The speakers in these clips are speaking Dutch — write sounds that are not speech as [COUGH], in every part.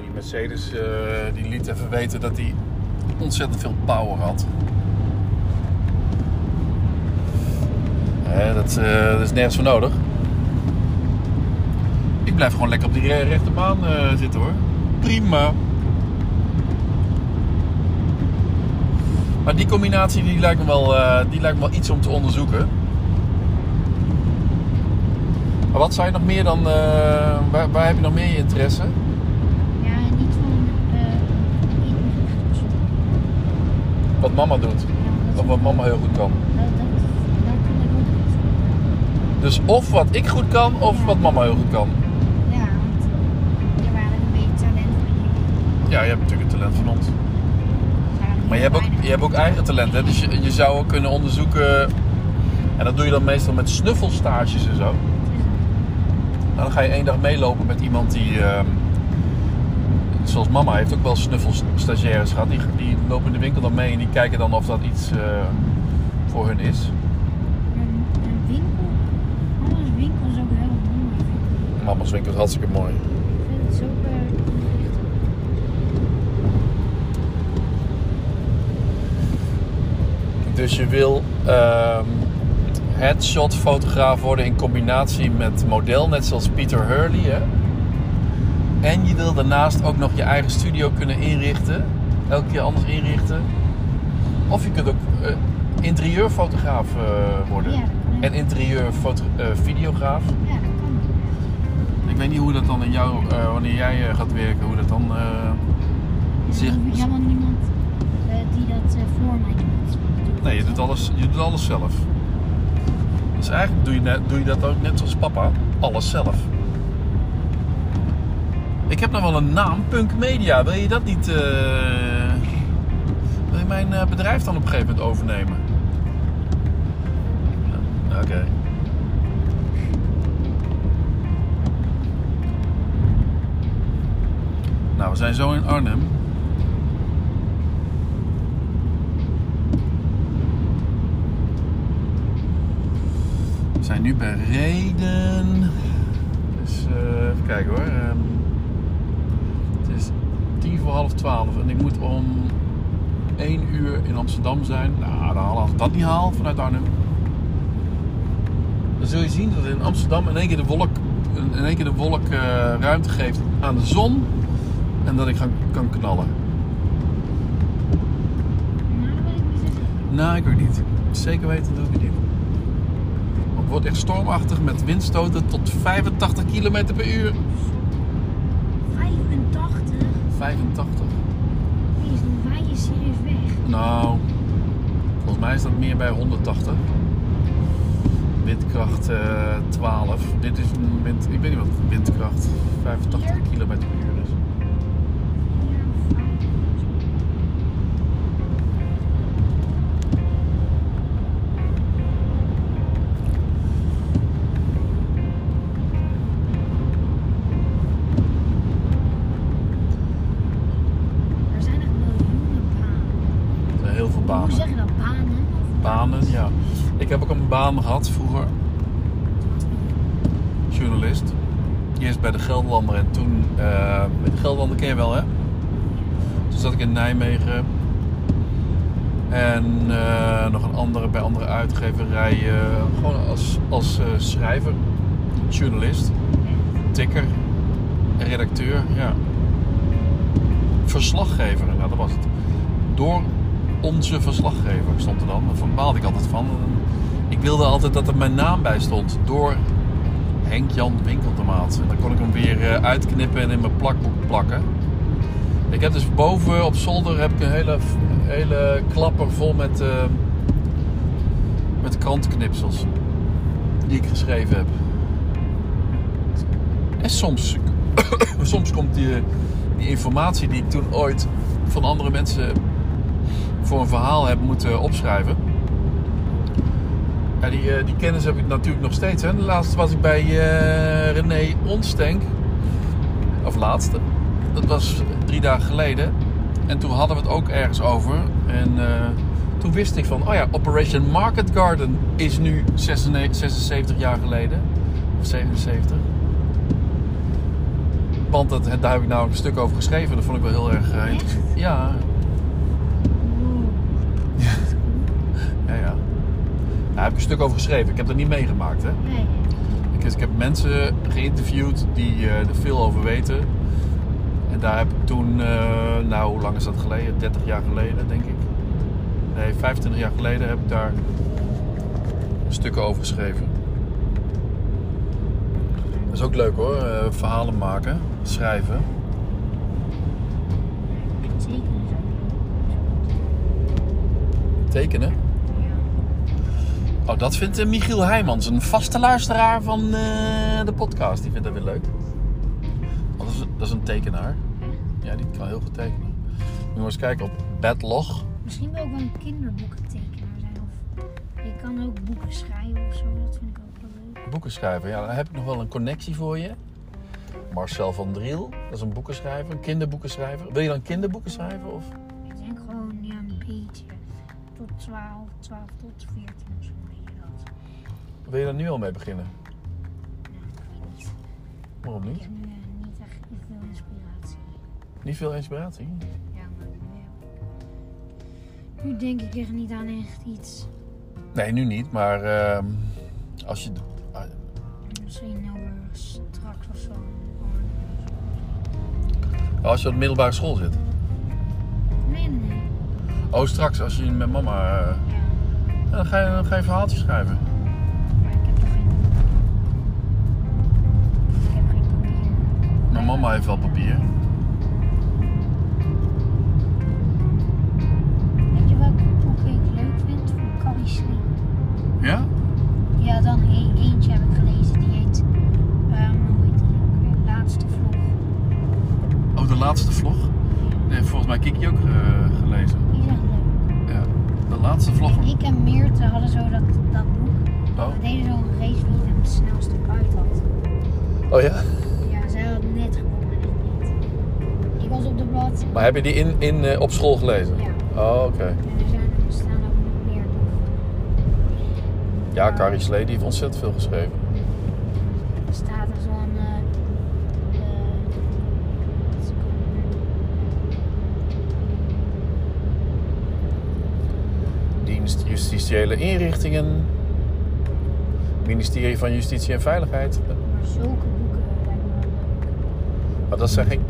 Die Mercedes eh, die liet even weten dat hij ontzettend veel power had. Hè, dat, eh, dat is nergens voor nodig. Ik blijf gewoon lekker op die re- rechte baan eh, zitten hoor. Prima. Maar die combinatie die lijkt, me wel, eh, die lijkt me wel iets om te onderzoeken. Maar wat je nog meer dan... eh, waar, waar heb je nog meer interesse? Ja, niet van eh niet meer. Wat mama doet. Of wat mama heel goed kan. Dus of wat ik goed kan, of wat mama heel goed kan. Ja, want je waren een beetje talent van. Ja, je hebt natuurlijk het talent van ons. Maar je hebt ook, je hebt ook eigen talent, hè? Dus je, je zou ook kunnen onderzoeken. En dat doe je dan meestal met snuffelstages en zo. Nou, dan ga je één dag meelopen met iemand die. ehm, zoals mama heeft ook wel snuffelstagiaires gehad. Die, die lopen in de winkel dan mee en die kijken dan of dat iets eh, voor hun is. Een, een winkel. Mama's winkel is ook heel mooi. Mama's winkel is hartstikke mooi. Ik vind het zo. Dus je wil ehm headshot fotograaf worden in combinatie met model, net zoals Peter Hurley. Hè? En je wil daarnaast ook nog je eigen studio kunnen inrichten. Elke keer anders inrichten. Of je kunt ook eh, interieurfotograaf eh, worden. Ja. En interieurvideograaf. Ja, dat kan. Ik weet niet hoe dat dan in jou, eh, wanneer jij eh, gaat werken, hoe dat dan eh, zich... Er is helemaal niemand eh, die dat eh, voor mij doet. Nee, je doet alles, je doet alles zelf. Dus eigenlijk doe je, doe je dat ook net zoals papa. Alles zelf. Ik heb nog wel een naam, Punk Media. Wil je dat niet... eh, Wil je mijn eh, bedrijf dan op een gegeven moment overnemen? Oké. Nou, we zijn zo in Arnhem. We zijn nu bij Reden. Dus eh, even kijken hoor. Ehm, tien voor half twaalf en ik moet om één uur in Amsterdam zijn. Nou, dan haal- ik dat niet haal vanuit Arnhem. Dan zul je zien dat in Amsterdam in één keer de wolk, in één keer de wolk eh, ruimte geeft aan de zon. En dat ik gaan, kan knallen. Nou, ik weet niet. Zeker weten doe ik het niet. Het wordt echt stormachtig met windstoten tot 85 km per uur. 85? 85. Jezus, dan waai je serieus weg. Nou, volgens mij is dat meer bij 180. Windkracht eh 12. Dit is een wind, ik weet niet wat windkracht 85 Hier? km per uur Ja. Ik heb ook een baan gehad vroeger. Journalist. Eerst bij de Gelderlander en toen... eh de Gelderlander ken je wel, hè? Toen zat ik in Nijmegen. En eh, nog een andere bij andere uitgeverijen. gewoon als, als eh, schrijver. Journalist. Tikker. Redacteur, ja. Verslaggever, nou dat was het. Door onze verslaggever stond er dan. Daar baalde ik altijd van. Ik wilde altijd dat er mijn naam bij stond. Door Henk-Jan Winkeltomaat. En dan kon ik hem weer eh, uitknippen en in mijn plakboek plakken. Ik heb dus boven op zolder heb ik een hele, hele klapper vol met, eh, met krantenknipsels. Die ik geschreven heb. En soms, [COUGHS] soms komt die, die informatie die ik toen ooit van andere mensen voor een verhaal heb moeten opschrijven. Ja, die, eh, die kennis heb ik natuurlijk nog steeds. Hè. Laatst was ik bij eh, René Onstenk. Of laatste. Dat was drie dagen geleden. En toen hadden we het ook ergens over. En eh, toen wist ik van, oh ja, Operation Market Garden is nu 76 jaar geleden. Of 77. Want dat, daar heb ik nou een stuk over geschreven. Dat vond ik wel heel erg interessant. Ja, Wow. ja, ja. Daar heb ik een stuk over geschreven. Ik heb dat niet meegemaakt, hè. Nee. Ik, ik heb mensen geïnterviewd die eh, er veel over weten. En daar heb ik toen, eh, nou hoe lang is dat geleden? 30 jaar geleden, denk ik. Nee, 25 jaar geleden heb ik daar stukken over geschreven. Dat is ook leuk hoor, eh, verhalen maken, schrijven. Tekenen. Tekenen. Oh, dat vindt eh, Michiel Heijmans, een vaste luisteraar van eh, de podcast. Die vindt dat weer leuk. Oh, dat, is, dat is een tekenaar. Ja, die kan heel goed tekenen. Moet je maar eens kijken op Badlog. Misschien wil ik wel een kinderboekentekenaar zijn. Of je kan ook boeken schrijven of zo. Dat vind ik ook wel leuk. Boeken schrijven. Ja, dan heb ik nog wel een connectie voor je. Marcel van Driel, dat is een boekenschrijver, een kinderboekenschrijver. Wil je dan kinderboeken schrijven? Of? Tot 12, 12 tot 14 of zo. Weet je dat. Wil je daar nu al mee beginnen? Nou, ik weet niet. Waarom Ik niet? heb nu eh, niet echt veel inspiratie. Niet veel inspiratie? Ja, maar nu, nu denk ik echt niet aan echt iets. Nee, nu niet, maar ehm, als je. ah, Misschien over straks of zo. Als je op de middelbare school zit. Nee, nee, nee. Oh, straks als je met mama. eh, Ja, dan, ga je, dan ga je verhaaltjes schrijven. maar ik heb geen. Ik heb geen papier. Mijn mama heeft wel papier. Weet je welke boek ik leuk vind? Van Carrie. Ja? Ja, dan e- eentje heb ik gelezen. Die heet. ehm hoe heet die ook weer? Laatste vlog. Oh, de laatste vlog. Die heeft volgens mij Kiki ook eh, gelezen. Die is echt leuk. Ja. De laatste vlog. Ik en Meert hadden zo dat, dat boek. Oh. We deden zo'n race wie het het snelste uit had. oh ja? Ja, zij had net gewonnen en ik niet. Ik was op de blad. Maar heb je die in, in, eh, op school gelezen? Ja. Oh, oké. En er, zijn, er staan ook nog meer boeken. Ja, Carrie Slee die heeft ontzettend veel geschreven. Er staat er zo'n. eh eh, wat is het ook weer? Dienst Justitiële Inrichtingen. Ministerie van Justitie en Veiligheid. maar zulke boeken leuk. Maar dat zijn, geen,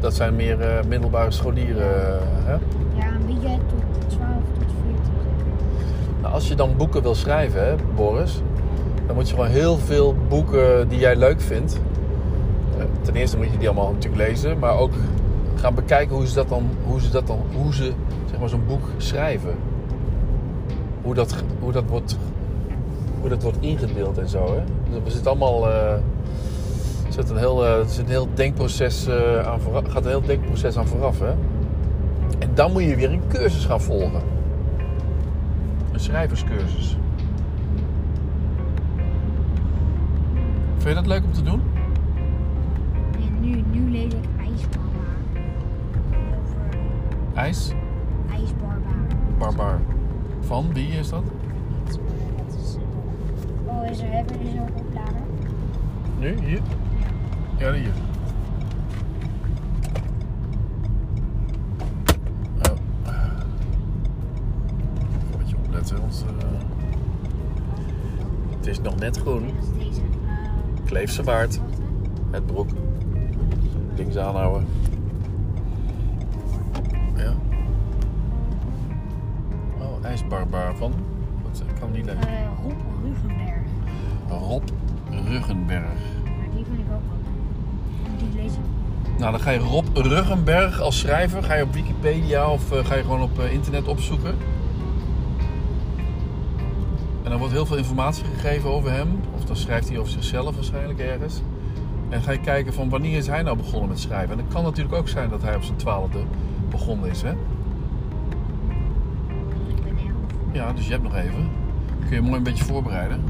dat zijn meer eh, middelbare scholieren. eh, hè? Ja, een beetje tot 12 tot 14. Nou, als je dan boeken wil schrijven, hè, Boris, dan moet je gewoon heel veel boeken die jij leuk vindt. eh, Ten eerste moet je die allemaal natuurlijk lezen, maar ook gaan bekijken hoe ze dat dan, hoe ze dat dan, hoe ze zeg maar zo'n boek schrijven. Hoe dat, hoe dat wordt, hoe dat wordt ingedeeld en zo. Hè? Dus er zit allemaal, er zit een heel, eh, er zit een heel denkproces eh, aan vooraf, gaat een heel denkproces aan vooraf, hè? En dan moet je weer een cursus gaan volgen. Een schrijverscursus. Vind je dat leuk om te doen? En nu, nu lees ik IJsbarbaar. Over IJs, IJsbarbaar. barbaar. Van wie is dat? Oh, is er, hebben we zo'n oplader? Nu, hier? Ja. Ja, hier. Oh. Een beetje opletten, want eh, het is nog net groen. Eh, Kleefse baard, het broek, links aanhouden. Ijsbarbaar van? Wat, ik kan niet lezen. eh, Rob Ruggenberg. Rob Ruggenberg. Maar die vind ik ook wel Die ik. Nou, dan ga je Rob Ruggenberg als schrijver. Ga je op Wikipedia of eh, ga je gewoon op eh, internet opzoeken. En dan wordt heel veel informatie gegeven over hem. Of dan schrijft hij over zichzelf waarschijnlijk ergens. En ga je kijken van wanneer is hij nou begonnen met schrijven. En het kan natuurlijk ook zijn dat hij op zijn twaalfde begonnen is. Hè? Ja, dus je hebt nog even. Kun je mooi een beetje voorbereiden.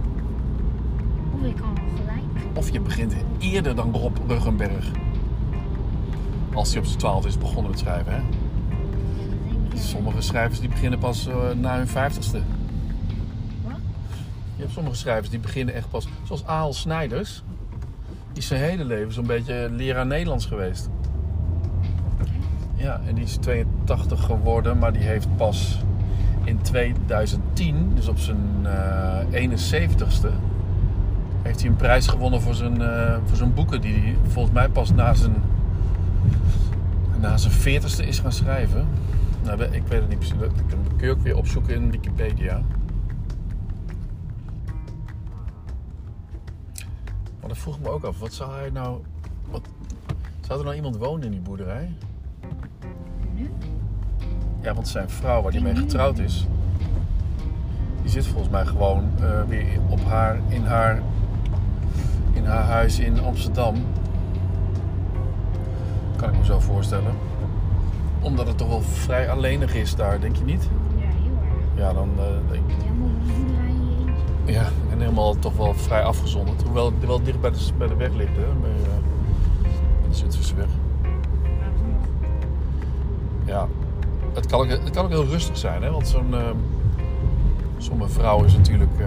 Of ik kan gelijk. Of je begint eerder dan Rob Ruggenberg. Als hij op zijn twaalfde is begonnen met schrijven. Hè? Sommige schrijvers die beginnen pas eh, na hun vijftigste. Wat? Je hebt sommige schrijvers die beginnen echt pas, zoals Aal Snijders. is zijn hele leven zo'n beetje leraar Nederlands geweest. Ja, en die is 82 geworden, maar die heeft pas in 2010, dus op zijn eh 71ste, heeft hij een prijs gewonnen voor zijn, eh, voor zijn boeken die hij volgens mij pas na zijn, na zijn 40ste is gaan schrijven. Nou, ik weet het niet precies. Dat kun je ook weer opzoeken in Wikipedia. Maar dat vroeg me ook af. Wat zou hij nou... Wat, zou er nou iemand wonen in die boerderij? Ja, want zijn vrouw waar hij mee getrouwd is... Die zit volgens mij gewoon eh, weer op haar, in, haar, in haar huis in Amsterdam. Kan ik me zo voorstellen. Omdat het toch wel vrij alleenig is daar, denk je niet? Ja, heel erg. Ja, dan eh, denk ik... Ja, en helemaal toch wel vrij afgezonderd. Hoewel het wel dicht bij de, bij de weg ligt, hè? Bij, bij de Zwitserse weg. Ja, het kan ook, het kan ook heel rustig zijn, hè? Want zo'n eh, zo'n mevrouw is natuurlijk... eh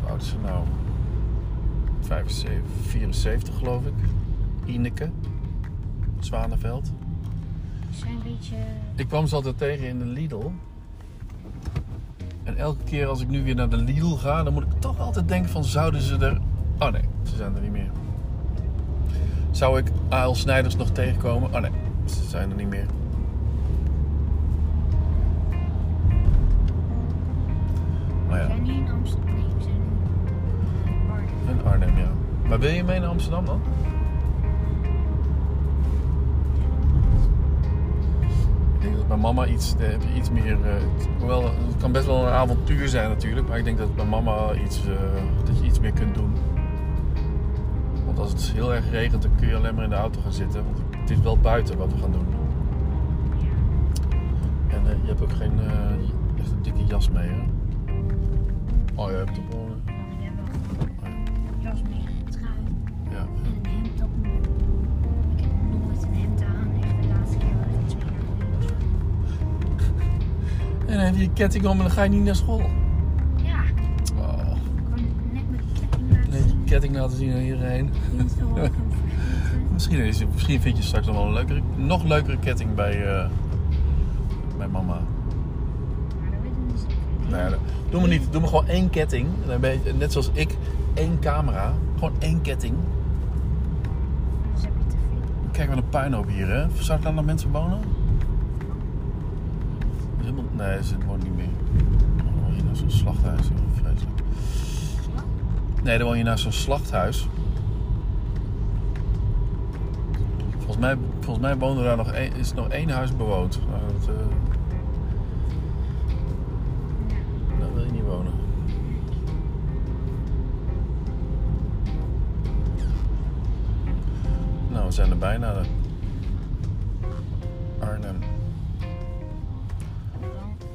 hoe oud is ze nou? 75, 74 geloof ik. Ineke. Zwanenveld. Zijn een beetje... Ik kwam ze altijd tegen in de Lidl. En elke keer als ik nu weer naar de Lidl ga, dan moet ik toch altijd denken van zouden ze er... Oh nee, ze zijn er niet meer. Zou ik A.L. Snijders nog tegenkomen? Oh nee, ze zijn er niet meer. In Amsterdam. Nee, we zijn in Arnhem. in Arnhem ja. Maar wil je mee naar Amsterdam dan? Ik denk dat mijn mama iets, eh, iets meer. eh, hoewel, het kan best wel een avontuur zijn natuurlijk, maar ik denk dat mijn mama iets, eh, dat je iets meer kunt doen. Want als het heel erg regent, dan kun je alleen maar in de auto gaan zitten. Want het is wel buiten wat we gaan doen. En je hebt ook geen eh, echt een dikke jas mee, hè? Oh, je hebt wel. eh, Ik heb wel een jas mee, een trui ja. en een hemd op. Ik heb nog nooit een hemd aan. Echt de laatste keer was ik geleden of zo. En dan heb je je ketting om en dan ga je niet naar school. Ja, Oh. ik kan net met ketting laten Nee, je zien. ketting laten zien aan iedereen. [LAUGHS] Misschien, is, misschien vind je straks nog wel een leukere, nog leukere ketting bij, eh, bij mama. Maar dat weet ik niet zeker. Nou ja, dat- doe me niet. Doe me gewoon één ketting. Net zoals ik, één camera. Gewoon één ketting. Heb je te veel. Kijk, wat een puinhoop hier, hè? Zou er dan nog mensen wonen? Nee, ze wonen niet meer. Dan je naar zo'n slachthuis. Vreselijk. Nee, dan woon je naar zo'n slachthuis. Volgens mij, volgens mij woonde daar nog één, is nog één huis bewoond. Nou, dat, eh, zijn er bijna. Arnhem.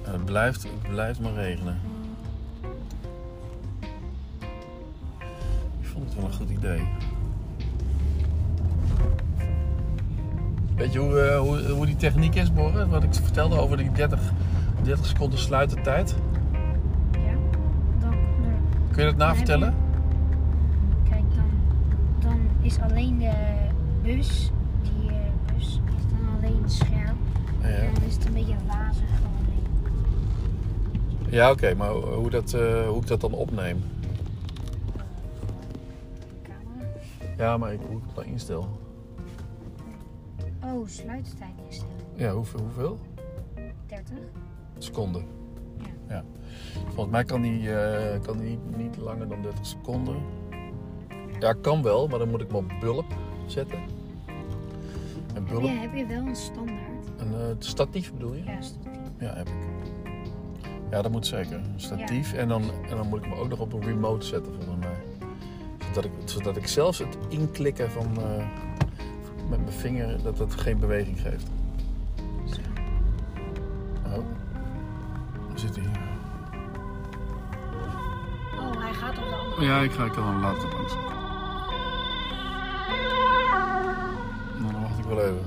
En het blijft, het blijft maar regenen. Ik vond het wel een goed idee. Weet je hoe, eh, hoe, hoe die techniek is, Boris? Wat ik vertelde over die 30, 30 seconden sluitertijd. Ja, dan, dan Kun je dat navertellen? Kijk, dan, dan is alleen de bus, die eh, bus, is dan alleen scherp. Ja, En dan is het een beetje wazig gewoon. ja oké, maar hoe, dat, eh, hoe ik dat dan opneem. Camera. Ja, maar ik, hoe ik het dan instel. Oh, sluitertijd instellen. Ja, hoeveel? hoeveel? 30. Seconden. Ja. ja. Volgens mij kan die, eh, kan die niet, niet langer dan 30 seconden. Ja, kan wel, maar dan moet ik hem op bulp zetten. En Heb je, heb je wel een standaard? een eh, statief bedoel je? Ja, statief. Ja, heb ik. Ja, dat moet zeker. Een statief. En, dan, en dan moet ik hem ook nog op een remote zetten, volgens mij. Zodat ik, zodat ik zelfs het inklikken van, eh, met mijn vinger, dat dat geen beweging geeft. Zo. Oh. Waar zit hij? Oh, hij gaat op de andere. Ja, ik ga ik kan hem laten langs. Even.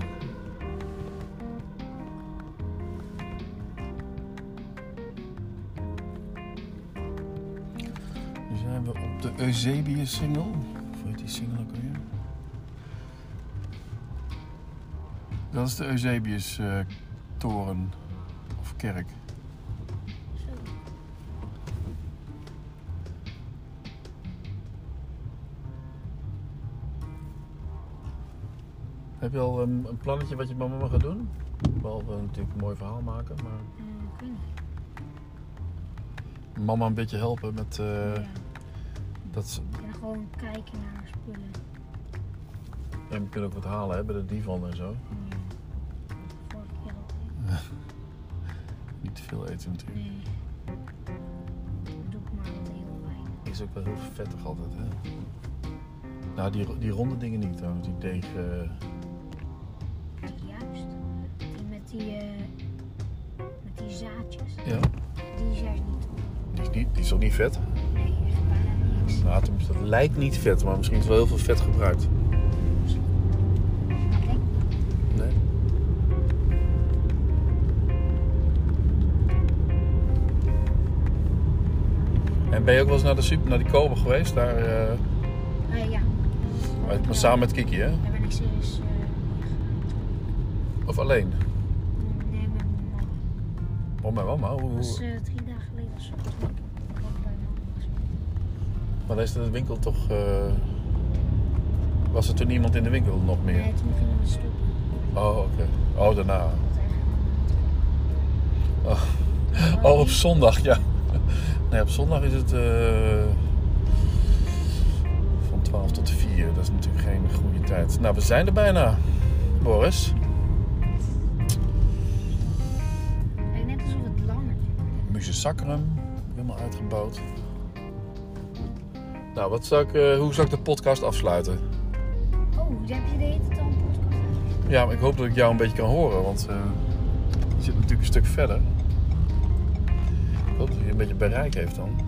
Nu zijn we op de Eusebius single hoe heet die single ook weer? Dat is de Eusebius eh, toren of kerk. Heb je al een, een plannetje wat je met mama gaat doen? Behalve natuurlijk een mooi verhaal maken, maar Eh, mama een beetje helpen met eh, ja. dat ze. En gewoon kijken naar spullen. En we kunnen ook wat halen hè, bij de divan en zo. Ja. Vorige keer al. Niet te veel eten natuurlijk. Nee. Doe ik maar heel weinig. Is ook wel heel vettig altijd hè. Nou, die, die ronde dingen niet trouwens. Die deeg. eh, met die, eh, met die zaadjes. ja, Die is juist niet. die is, niet, die is toch niet vet? Nee, echt bijna niks. Nou, tenminste, dat lijkt niet vet, maar misschien is wel heel veel vet gebruikt. Nee. En ben je ook wel eens naar de super, naar die Kober geweest? Daar, eh, ja. maar, maar samen met Kiki, hè? Daar ben ik serieus. Of alleen? Nee, met mijn mama. Oh, mijn mama. Hoe, Dat was eh, drie dagen geleden of zo. Maar is de winkel toch... eh, was er toen niemand in de winkel nog meer? Nee, toen gingen we stoppen. Oh, oké. Oh, daarna. Oh. [LAUGHS] oh, op zondag, ja. [LAUGHS] Nee, op zondag is het eh, van 12 tot 4. Dat is natuurlijk geen goede tijd. Nou, we zijn er bijna, Boris. Sacrum, helemaal uitgebouwd. Nou, wat zou ik, eh, hoe zou ik de podcast afsluiten? Oh, heb je de hele tijd al een podcast? Ja, maar ik hoop dat ik jou een beetje kan horen, want eh, je zit natuurlijk een stuk verder. Ik hoop dat je een beetje bereik heeft dan.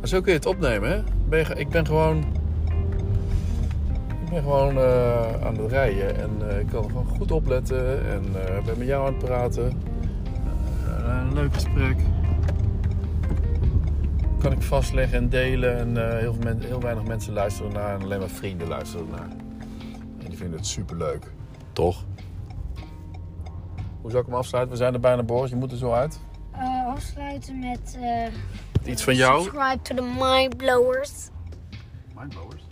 Maar zo kun je het opnemen, hè? Ben je, ik ben gewoon... Ik ben gewoon eh, aan het rijden en eh, ik kan gewoon goed opletten en eh ben met jou aan het praten. Een leuk gesprek. Kan ik vastleggen en delen en eh, heel, veel men, heel weinig mensen luisteren naar en alleen maar vrienden luisteren naar. En die vinden het superleuk. Toch? Hoe zou ik hem afsluiten? We zijn er bijna, Boris. Je moet er zo uit. Eh, afsluiten met... eh, Iets van jou? Subscribe to the Mindblowers. Mindblowers.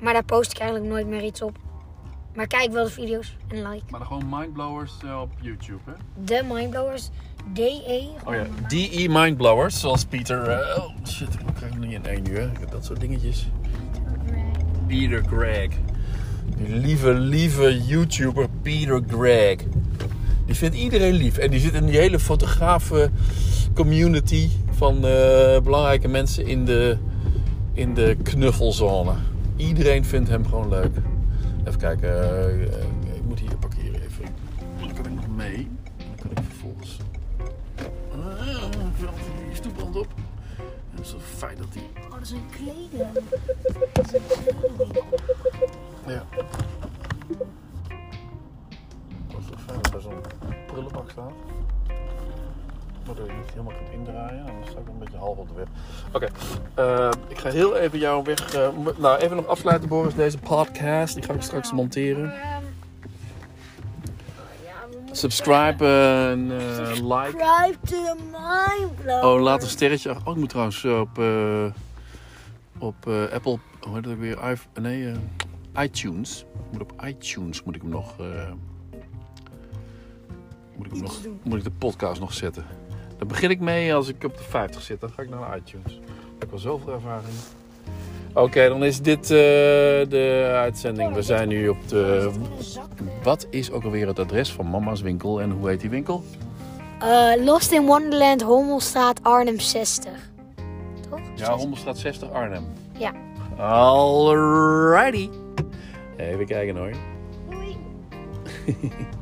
Maar daar post ik eigenlijk nooit meer iets op. Maar kijk wel de video's en like. Maar dan gewoon Mindblowers eh, op YouTube, hè? De Mindblowers. D-E. Oh ja, DE Mindblowers, zoals Pieter... eh, oh shit, ik krijg hem niet in één uur. Ik heb dat soort dingetjes. Peter Greg. Die lieve, lieve YouTuber Peter Greg. Die vindt iedereen lief. En die zit in die hele fotografen community van eh, belangrijke mensen in de, in de knuffelzone. Iedereen vindt hem gewoon leuk. Even kijken. eh, ik moet hier parkeren even. Dan kan ik nog mee. Dan kan ik vervolgens... Ah, valt die stoeprand op. En het is zo fijn dat die... Oh, dat zijn kleden. Ja. Dat is Waardoor je niet helemaal kunt indraaien, anders sta ik een beetje half op de weg. Oké, eh, ik ga heel even jou weg. eh, mo- nou, even nog afsluiten, Boris, deze podcast. Die ga ik straks monteren. Subscribe en eh, like. Subscribe to the. Oh, laat een sterretje achter. Oh, ik moet trouwens eh, op, eh, op eh, Apple, hoe heet dat weer? I, nee, eh, iTunes. Ik moet op iTunes moet ik hem nog, eh, moet ik hem nog, moet ik de podcast nog zetten. Daar begin ik mee als ik op de 50 zit. Dan ga ik naar iTunes. Ik heb al zoveel ervaring. Oké, dan is dit eh, de uitzending. We zijn nu op de... Wat is ook alweer het adres van mama's winkel en hoe heet die winkel? Eh, Lost in Wonderland, Hommelstraat, Arnhem 60. Toch? Ja, Hommelstraat 60 Arnhem. Ja. Alrighty. Even kijken hoor. Doei. [LAUGHS]